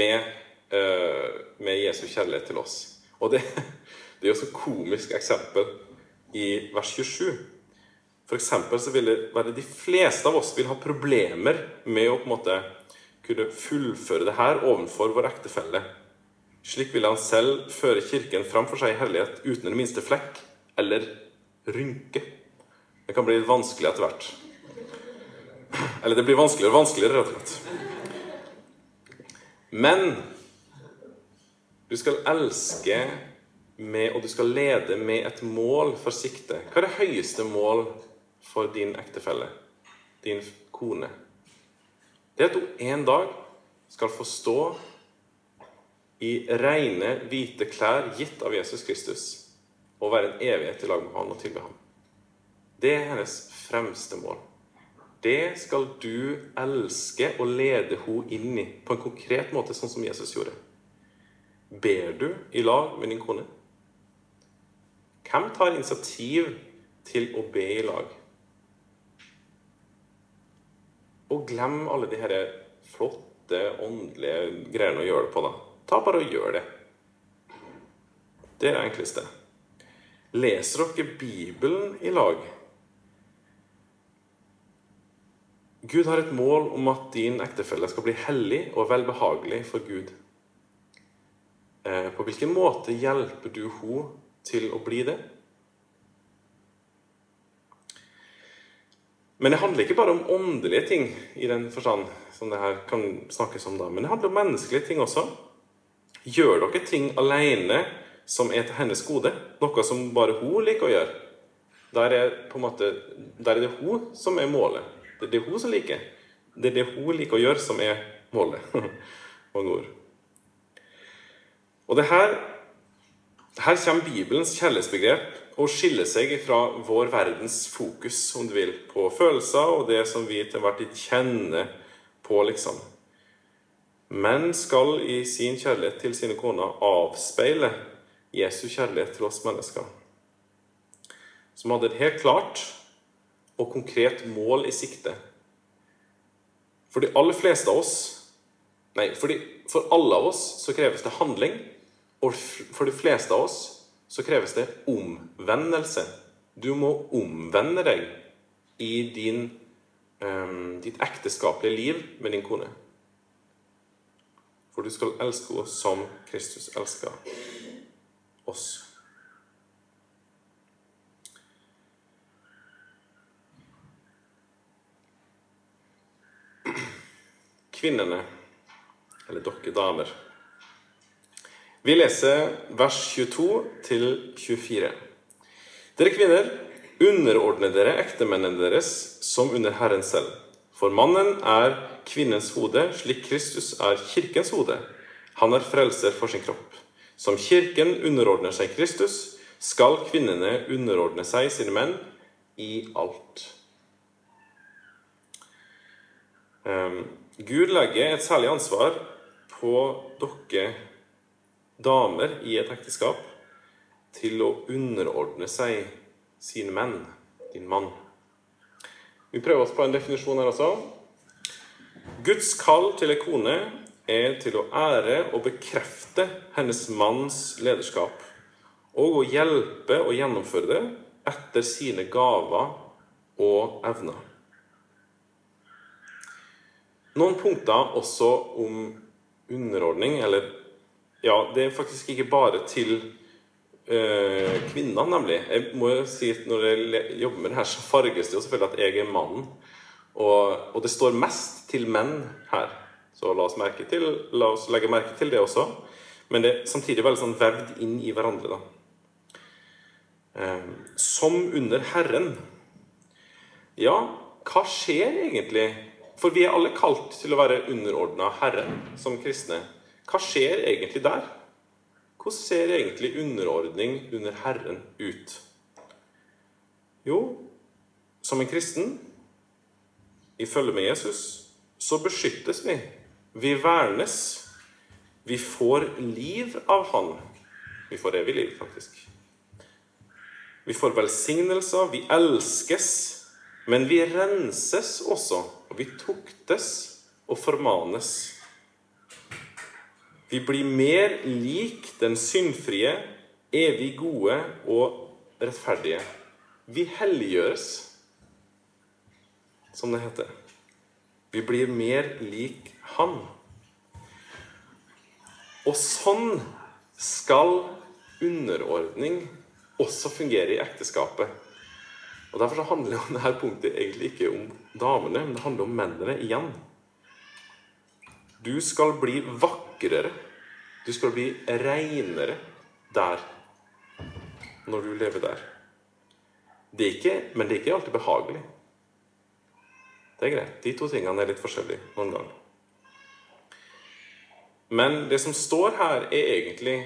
med, uh, med Jesu kjærlighet til oss. Og det, det er jo et komisk eksempel i vers 27. For eksempel så vil det være de fleste av oss vil ha problemer med å på en måte kunne fullføre det her overfor vår ektefelle slik ville han selv føre kirken framfor seg i herlighet uten den minste flekk eller rynke. Det kan bli vanskelig etter hvert. Eller det blir vanskeligere og vanskeligere, rett og slett. Men du skal elske med, og du skal lede med et mål for sikte. Hva er det høyeste mål for din ektefelle, din kone? Det er at hun en dag skal forstå i rene, hvite klær gitt av Jesus Kristus og være en evighet i lag med han og tilbe ham. Det er hennes fremste mål. Det skal du elske og lede henne inn i på en konkret måte, sånn som Jesus gjorde. Ber du i lag med din kone? Hvem tar initiativ til å be i lag? Og glem alle de her flotte, åndelige greiene å gjøre det på, da. Ta bare og gjør det. Det er det enkleste. Leser dere Bibelen i lag? Gud har et mål om at din ektefelle skal bli hellig og velbehagelig for Gud. Eh, på hvilken måte hjelper du henne til å bli det? Men det handler ikke bare om åndelige ting i den forstand som det her kan snakkes om da, men det handler om menneskelige ting også. Gjør dere ting alene som er til hennes gode? Noe som bare hun liker å gjøre? Der er, måte, der er det hun som er målet. Det er det hun som liker. Det er det hun liker å gjøre, som er målet. Mange ord. Og det her, her kommer Bibelens kjærlighetsbegrep og skiller seg fra vår verdens fokus, om du vil, på følelser og det som vi til hvert tid kjenner på, liksom men skal i sin kjærlighet til sine koner avspeile Jesu kjærlighet til oss mennesker. Som hadde et helt klart og konkret mål i sikte. For de aller fleste av oss Nei, for, de, for alle av oss så kreves det handling. Og for de fleste av oss så kreves det omvendelse. Du må omvende deg i din, um, ditt ekteskapelige liv med din kone. For du skal elske henne som Kristus elsker oss. Kvinnene, eller dere damer. Vi leser vers 22 til 24. Dere kvinner, underordne dere ektemennene deres som under Herren selv. For mannen er kvinnens hode, slik Kristus er kirkens hode. Han er frelser for sin kropp. Som kirken underordner seg Kristus, skal kvinnene underordne seg sine menn i alt. Um, Gud legger et særlig ansvar på dere damer i et ekteskap til å underordne seg sine menn, din mann. Vi prøver oss på en definisjon her også. Guds kall til ei kone er til å ære og bekrefte hennes manns lederskap, og å hjelpe og gjennomføre det etter sine gaver og evner. Noen punkter også om underordning, eller Ja, det er faktisk ikke bare til øh, kvinner, nemlig. Jeg må jo si at Når jeg jobber med det her, så farges det jo selvfølgelig at jeg er mannen. Og, og, det står mest til menn her. Så la oss, til, la oss, legge merke til det også. Men det er samtidig veldig sånn vevd inn i hverandre. da. Eh, som under Herren. Ja, hva skjer egentlig for vi er alle kalt til å være underordna Herren som kristne. Hva skjer egentlig der? Hvordan ser egentlig underordning under Herren ut? Jo, som en kristen i følge med Jesus så beskyttes vi. Vi vernes. Vi får liv av Han. Vi får evig liv, faktisk. Vi får velsignelser. Vi elskes. Men vi renses også og vi tuktes og formanes. Vi blir mer lik den syndfrie, evig gode og rettferdige. Vi helliggjøres, som det heter. Vi blir mer lik Han. Og sånn skal underordning også fungere i ekteskapet. Og Derfor handler jo dette punktet egentlig ikke om damene, men det handler om mennene igjen. Du skal bli vakrere. Du skal bli reinere der. Når du lever der. Det ikke, men det er ikke alltid behagelig. Det er greit. De to tingene er litt forskjellige noen ganger. Men det som står her, er egentlig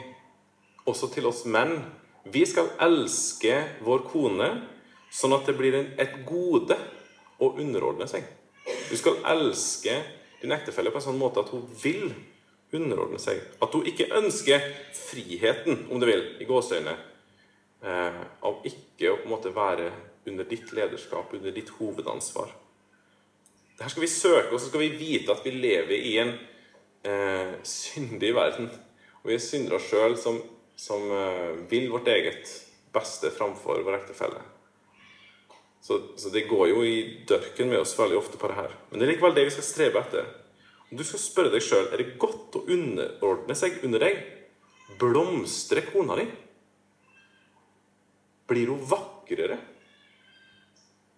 også til oss menn. Vi skal elske vår kone Sånn at det blir et gode å underordne seg. Du skal elske din ektefelle på en sånn måte at hun vil underordne seg. At hun ikke ønsker friheten, om du vil, i gåseøynene, eh, av ikke å på en måte være under ditt lederskap, under ditt hovedansvar. Her skal vi søke, og så skal vi vite at vi lever i en eh, syndig verden. Og vi er syndere sjøl som, som eh, vil vårt eget beste framfor vår ektefelle. Så, så, det går jo i dørken med oss veldig ofte på det her. Men det er likevel det vi skal strebe etter. Du skal spørre deg sjøl er det godt å underordne seg under deg. Blomstrer kona di? Blir hun vakrere?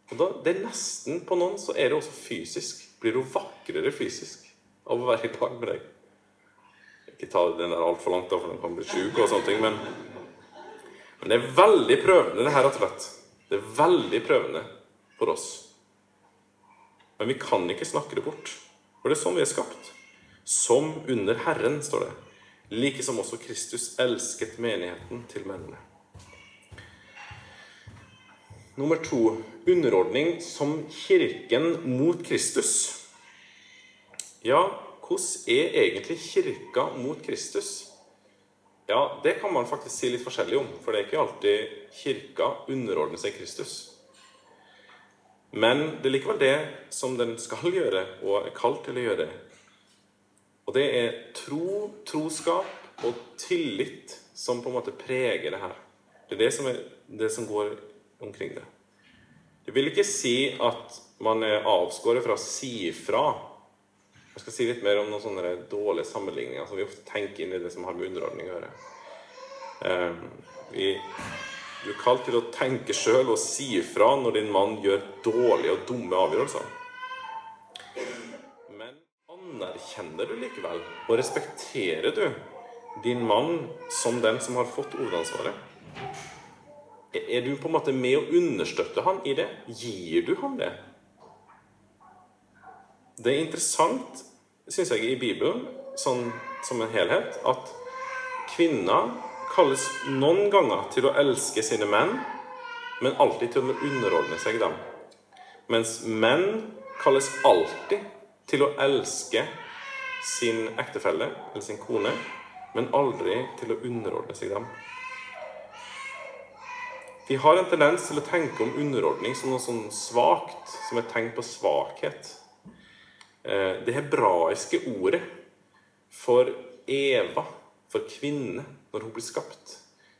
Og da, det er nesten På noen så er det også fysisk. Blir hun vakrere fysisk av å være i lag med deg? Ikke ta den der altfor langt, da, for den kan bli sjuk og sånne ting. Men, men det er veldig prøvende, det her, rett og slett. Det er veldig prøvende for oss. Men vi kan ikke snakke det bort. For det er sånn vi er skapt. Som under Herren, står det. Like som også Kristus elsket menigheten til mennene. Nummer to underordning som Kirken mot Kristus. Ja, hvordan er egentlig Kirka mot Kristus? Ja, det kan man faktisk si litt forskjellig om. For det er ikke alltid Kirka underordner seg Kristus. Men det er likevel det som den skal gjøre, og er kalt til å gjøre. Og det er tro, troskap og tillit som på en måte preger det her. Det er det som, er, det som går omkring det. Det vil ikke si at man er avskåret fra å si ifra Jeg skal si litt mer om noen sånne dårlige sammenligninger som vi ofte tenker inn i det som har med underordning å gjøre. Um, vi, du er kalt til å tenke sjøl og si ifra når din mann gjør dårlige og dumme avgjørelser. Men anerkjenner du likevel og respekterer du din mann som den som har fått hovedansvaret? Er du på en måte med å understøtte han i det? Gir du ham det? Det er interessant, syns jeg, i Bibelen sånn som en helhet, at kvinner kalles noen ganger til å elske sine menn, men alltid til å underordne seg dem. Mens menn kalles alltid til å elske sin ektefelle eller sin kone, men aldri til å underordne seg dem. Vi har en tendens til å tenke om underordning som noe sånn svakt, som et tegn på svakhet. Eh, det hebraiske ordet for Eva, for kvinne, når hun blir skapt,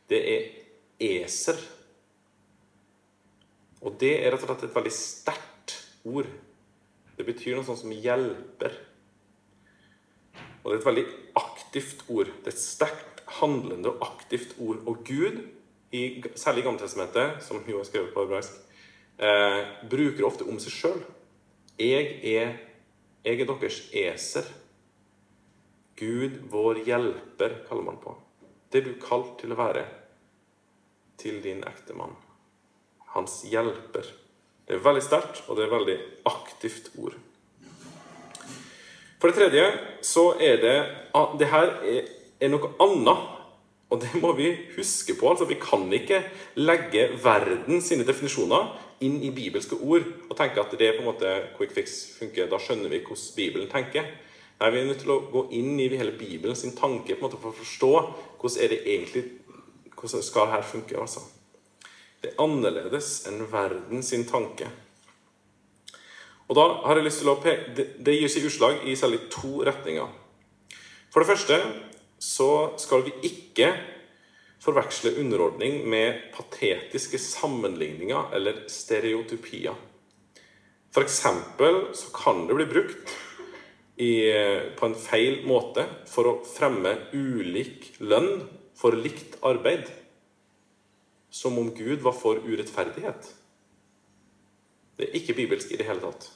det er eser. Og det er rett og slett et veldig sterkt ord. Det betyr noe sånt som hjelper. Og det er et veldig aktivt ord. Det er et sterkt handlende og aktivt ord. Og Gud, i, særlig i Gammeltestamentet, som jo har skrevet på hebraisk, eh, bruker ofte om seg sjøl. Jeg er jeg er deres eser. Gud, vår hjelper, kaller man på. Det du kalt til å være til din ektemann. Hans hjelper. Det er veldig sterkt, og det er veldig aktivt ord. For det tredje så er det Det her er, er noe annet. Og det må vi huske på. altså Vi kan ikke legge verden sine definisjoner inn i bibelske ord og tenke at det er på en måte quick fix funker. Da skjønner vi hvordan Bibelen tenker. Nei, Vi er nødt til å gå inn i hele Bibelen sin tanke på en måte for å forstå hvordan er det egentlig hvordan skal her funke. altså. Det er annerledes enn verden sin tanke. Og da har jeg lyst til å peke, det, gir seg utslag i særlig to retninger. For det første så skal vi ikke forveksle underordning med patetiske sammenligninger eller stereotypier. F.eks. så kan det bli brukt i, på en feil måte for å fremme ulik lønn for likt arbeid. Som om Gud var for urettferdighet. Det er ikke bibelsk i det hele tatt.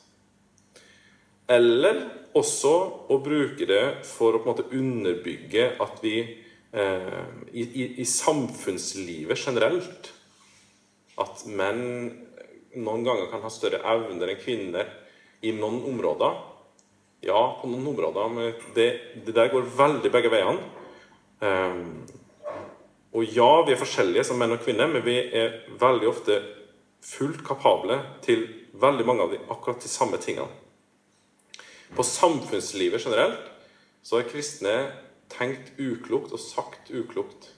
Eller også å bruke det for å på en måte underbygge at vi Eh, i, i, i, samfunnslivet generelt at menn noen ganger kan ha større evner enn kvinner i noen områder. Ja, på noen områder, men det, det der går veldig begge veiene. Um, og ja, vi er forskjellige som menn og kvinner, men vi er veldig ofte fullt kapable til veldig mange av de, akkurat de samme tingene. På samfunnslivet generelt så er kristne tenkt uklokt og sagt uklokt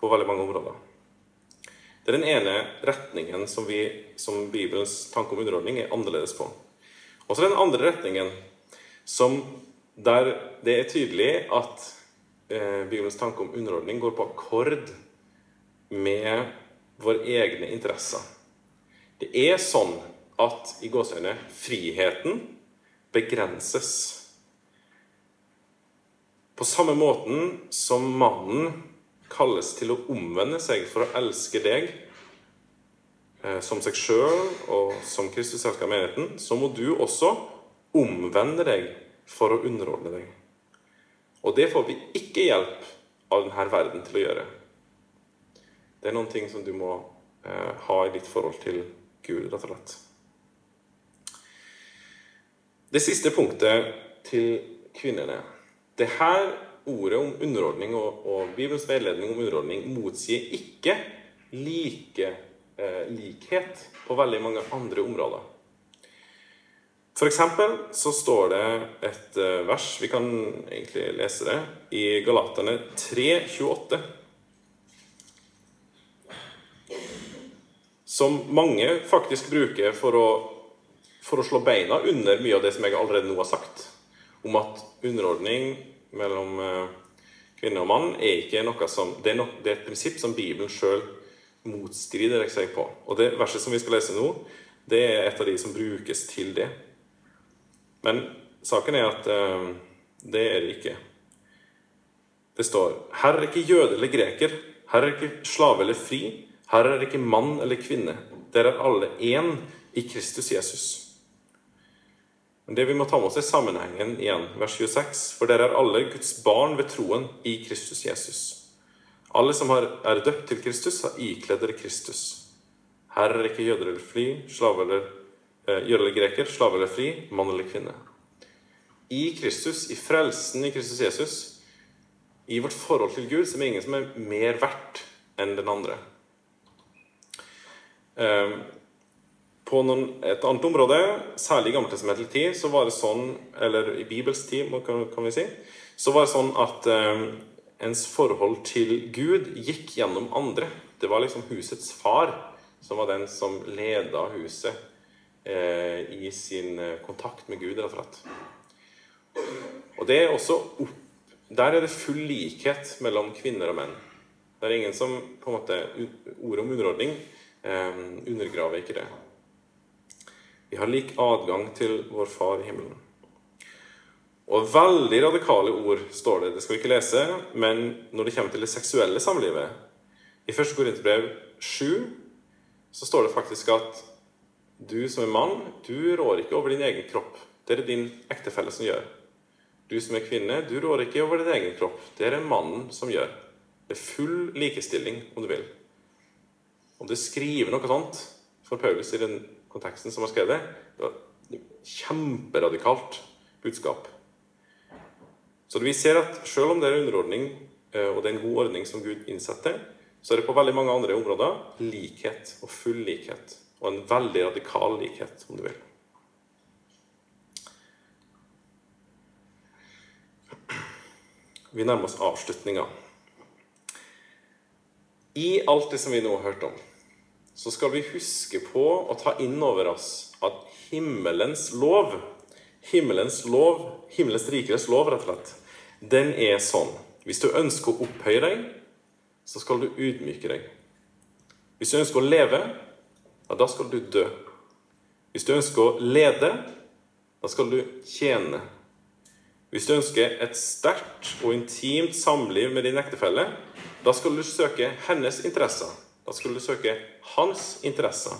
på veldig mange områder. Det er den ene retningen som, vi, som Bibelens tanke om underordning er annerledes på. Og så den andre retningen som der det er tydelig at eh, Bibelens tanke om underordning går på akkord med våre egne interesser. Det er sånn at i gåseøyne friheten begrenses på samme måten som mannen kalles til å omvende seg for å elske deg eh, som seg sjøl og som Kristus elsker menigheten, så må du også omvende deg for å underordne deg. Og det får vi ikke hjelp av denne verden til å gjøre. Det er noen ting som du må eh, ha i ditt forhold til Gud, rett og slett. Det siste punktet til kvinnene det her ordet om underordning og, og Bibelens veiledning om underordning motsier ikke like, eh, likhet på veldig mange andre områder. For eksempel så står det et eh, vers, vi kan egentlig lese det, i Galaterne 3,28. Som mange faktisk bruker for å, for å slå beina under mye av det som jeg allerede nå har sagt om at underordning mellom eh, kvinne og mann er ikke noe som Det er, no, det er et prinsipp som Bibelen sjøl motstrider seg på. Og det verset som vi skal lese nå, det er et av de som brukes til det. Men saken er at eh, det er det ikke. Det står Her er ikke jøde eller greker, her er ikke slave eller fri, her er ikke mann eller kvinne. Dere er alle én i Kristus Jesus. Men det vi må ta med oss, er sammenhengen igjen, vers 26. For dere er alle Guds barn ved troen i Kristus Jesus. Alle som er døpt til Kristus, har ikledd dere Kristus. Her er ikke jøder eller fri, slave eller jøde eller greker, slave eller fri, mann eller kvinne. I Kristus, i frelsen i Kristus Jesus, i vårt forhold til Gud, så er det ingen som er mer verdt enn den andre. Eh, på noen, et annet område, særlig i gammeltestamentlig tid, så var det sånn, eller i Bibels tid, kan, vi si, så var det sånn at eh, ens forhold til Gud gikk gjennom andre. Det var liksom husets far som var den som leda huset eh, i sin eh, kontakt med Gud, rett og slett. Og det er også opp, Der er det full likhet mellom kvinner og menn. Det er ingen som på en måte Ordet om underordning eh, undergraver ikke det. Vi har lik adgang til vår Far i himmelen. Og veldig radikale ord står det. Det skal vi ikke lese. Men når det kommer til det seksuelle samlivet I 1. Korinterbrev 7 så står det faktisk at du som er mann, du rår ikke over din egen kropp. Det er det din ektefelle som gjør. Du som er kvinne, du rår ikke over din egen kropp. Det er det mannen som gjør. Det er full likestilling, om du vil. Om du skriver noe sånt for Paulus i den konteksten som har skrevet det, det var kjemperadikalt budskap. Så vi ser at selv om det er underordning, eh, og det er en god ordning som Gud innsetter, så er det på veldig mange andre områder likhet og full likhet. Og en veldig radikal likhet, om du vil. Vi nærmer oss avslutninga. I alt det som vi nå har hørt om, så skal vi huske på å ta inn over oss at himmelens lov, himmelens lov, himmelens rikeres lov, rett og slett, den er sånn. Hvis du ønsker å opphøye deg, så skal du ydmyke deg. Hvis du ønsker å leve, ja, da skal du dø. Hvis du ønsker å lede, da skal du tjene. Hvis du ønsker et sterkt og intimt samliv med din ektefelle, da skal du søke hennes interesser. Da skal du søke hans interesser.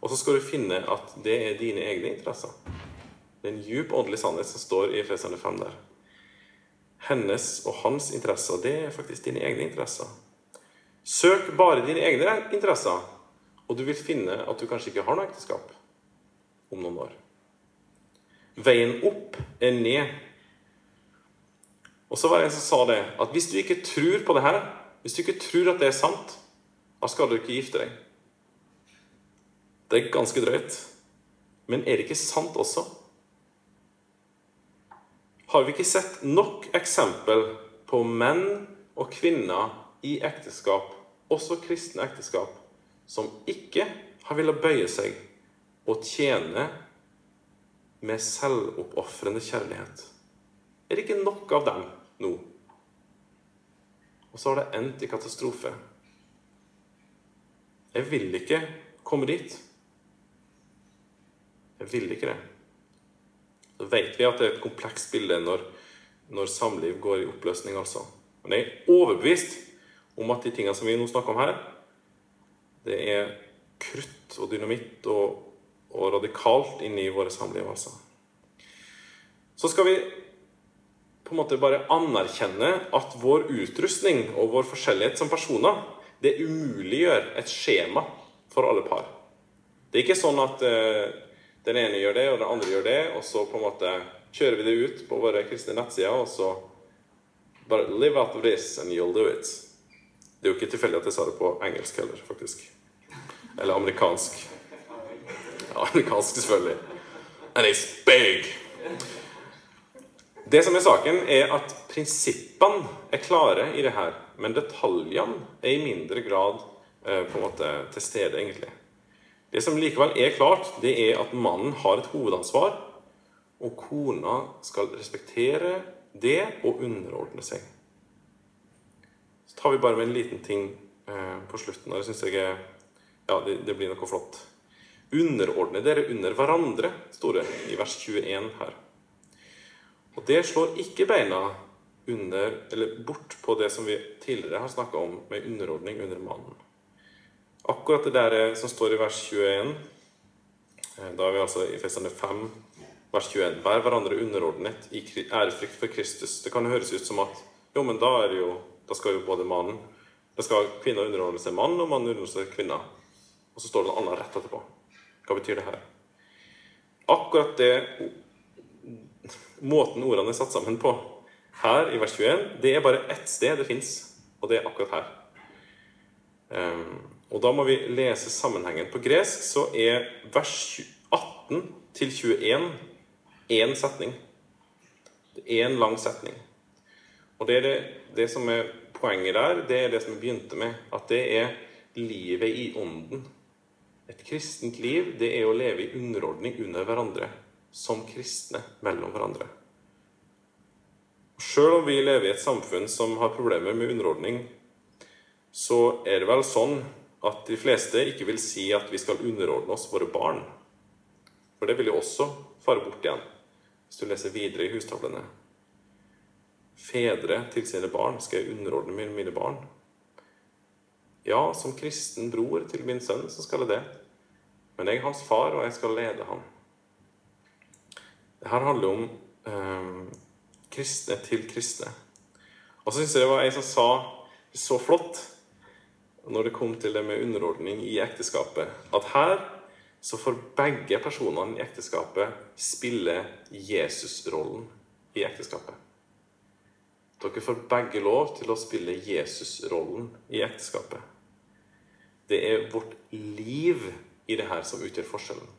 Og så skal du finne at det er dine egne interesser. Det er en djup åndelig sannhet som står i Efeserne 5 der. Hennes og hans interesser, det er faktisk dine egne interesser. Søk bare dine egne interesser, og du vil finne at du kanskje ikke har noe ekteskap om noen år. Veien opp er ned og så var det en som sa det, at hvis du ikke tror på det her, hvis du ikke tror at det er sant, da skal du ikke gifte deg. Det er ganske drøyt. Men er det ikke sant også? Har vi ikke sett nok eksempel på menn og kvinner i ekteskap, også kristne ekteskap, som ikke har villet bøye seg og tjene med selvoppofrende kjærlighet? Er det ikke nok av dem nå. Og så har det endt i katastrofe. Jeg vil ikke komme dit. Jeg vil ikke det. Så vet vi at det er et komplekst bilde når, når samliv går i oppløsning, altså. Men jeg er overbevist om at de tingene som vi nå snakker om her, det er krutt og dynamitt og, og radikalt inni våre samliv, altså. Så skal vi på en måte bare anerkjenne at vår utrustning og vår forskjellighet som personer det umuliggjør et skjema for alle par. Det er ikke sånn at uh, den ene gjør det, og den andre gjør det, og så på en måte kjører vi det ut på våre kristne nettsider, og så bare Live out of this and you'll do it. Det er jo ikke tilfeldig at jeg sa det på engelsk heller, faktisk. Eller amerikansk. Amerikansk, selvfølgelig. And it's big! Det som er saken, er at prinsippene er klare i det her, men detaljene er i mindre grad eh, på en måte til stede, egentlig. Det som likevel er klart, det er at mannen har et hovedansvar, og kona skal respektere det og underordne seg. Så tar vi bare med en liten ting eh, på slutten. og det synes jeg er, ja, det, det blir noe flott. Underordne dere under hverandre, står det i vers 21 her. Og det slår ikke beina under, eller bort på det som vi tidligere har snakka om, med underordning under mannen. Akkurat det der som står i vers 21, eh, da er vi altså i Festene 5, vers 21 Vær hverandre underordnet i ærefrykt for Kristus. Det kan høres ut som at jo, men da, er det jo, da skal jo både mannen Da skal kvinna underordne seg mann, og mannen underordne seg kvinna. Og så står det noe annet rett etterpå. Hva betyr det her? Akkurat det måten ordene er satt sammen på her i vers 21, det er bare ett sted det fins, og det er akkurat her. Um, og da må vi lese sammenhengen. På gresk så er vers 18 til 21 én setning. En lang setning. Og det, det, det som er poenget der, det er det som vi begynte med. At det er livet i ånden. Et kristent liv, det er å leve i underordning under hverandre. Som kristne mellom hverandre. Sjøl om vi lever i et samfunn som har problemer med underordning, så er det vel sånn at de fleste ikke vil si at vi skal underordne oss våre barn. For det vil jo også fare bort igjen, hvis du leser videre i hustavlene. Fedre til sine barn skal jeg underordne mine, barn. Ja, som kristen bror til min sønn så skal jeg det. Men jeg er hans far, og jeg skal lede ham. Dette handler om eh, kristne til kristne. Og så syns jeg det var ei som sa så flott når det kom til det med underordning i ekteskapet, at her så får begge personene i ekteskapet spille Jesusrollen i ekteskapet. Dere får begge lov til å spille Jesusrollen i ekteskapet. Det er vårt liv i det her som utgjør forskjellen.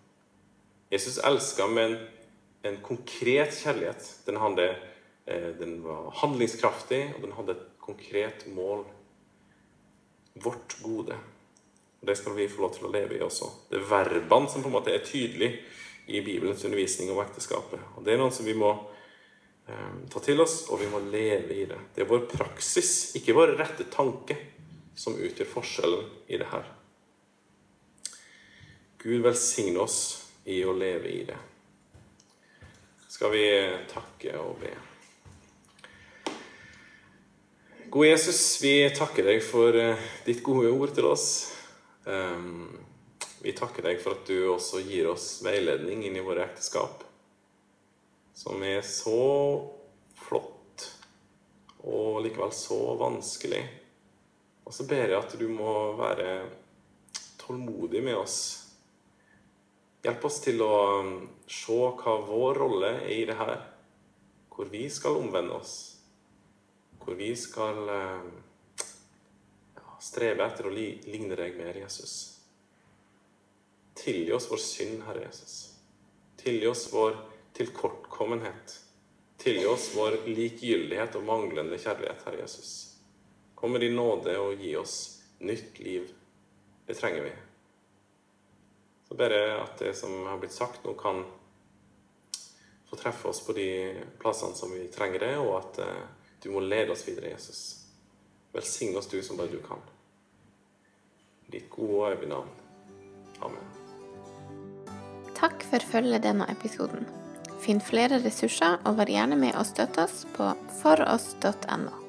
Jesus elska med en, en, konkret kjærlighet. Den, hadde, eh, den var handlingskraftig, og den hadde et konkret mål vårt gode. Og Det skal vi få lov til å leve i også. Det er verbene som på en måte er tydelige i Bibelens undervisning om ekteskapet. Og Det er noe som vi må eh, ta til oss, og vi må leve i det. Det er vår praksis, ikke vår rette tanke, som utgjør forskjellen i det her. Gud velsigne oss i å leve i det. Skal vi takke og be. Gode Jesus, vi takker deg for eh, ditt gode ord til oss. Ehm, vi takker deg for at du også gir oss veiledning inn i våre ekteskap, som er så flott og likevel så vanskelig. Og så ber jeg at du må være tålmodig med oss. Hjelp oss til å ehm, se hva vår rolle er i det her, hvor vi skal omvende oss hvor vi skal eh, ja, strebe etter å ligne deg mer, Jesus. Tilgi oss vår synd, Herre Jesus. Tilgi oss vår tilkortkommenhet. Tilgi oss vår likegyldighet og manglende kjærlighet, Herre Jesus. Kom med din nåde og gi oss nytt liv. Det trenger vi. Så ber jeg at det som har blitt sagt nå, kan få treffe oss på de plassene som vi trenger det, og at eh, du må lede oss videre, Jesus. Velsign oss du som bare du kan. Ditt gode og evige navn. Amen. Takk for følget denne episoden. Finn flere ressurser, og vær gjerne med og støtt oss på foross.no.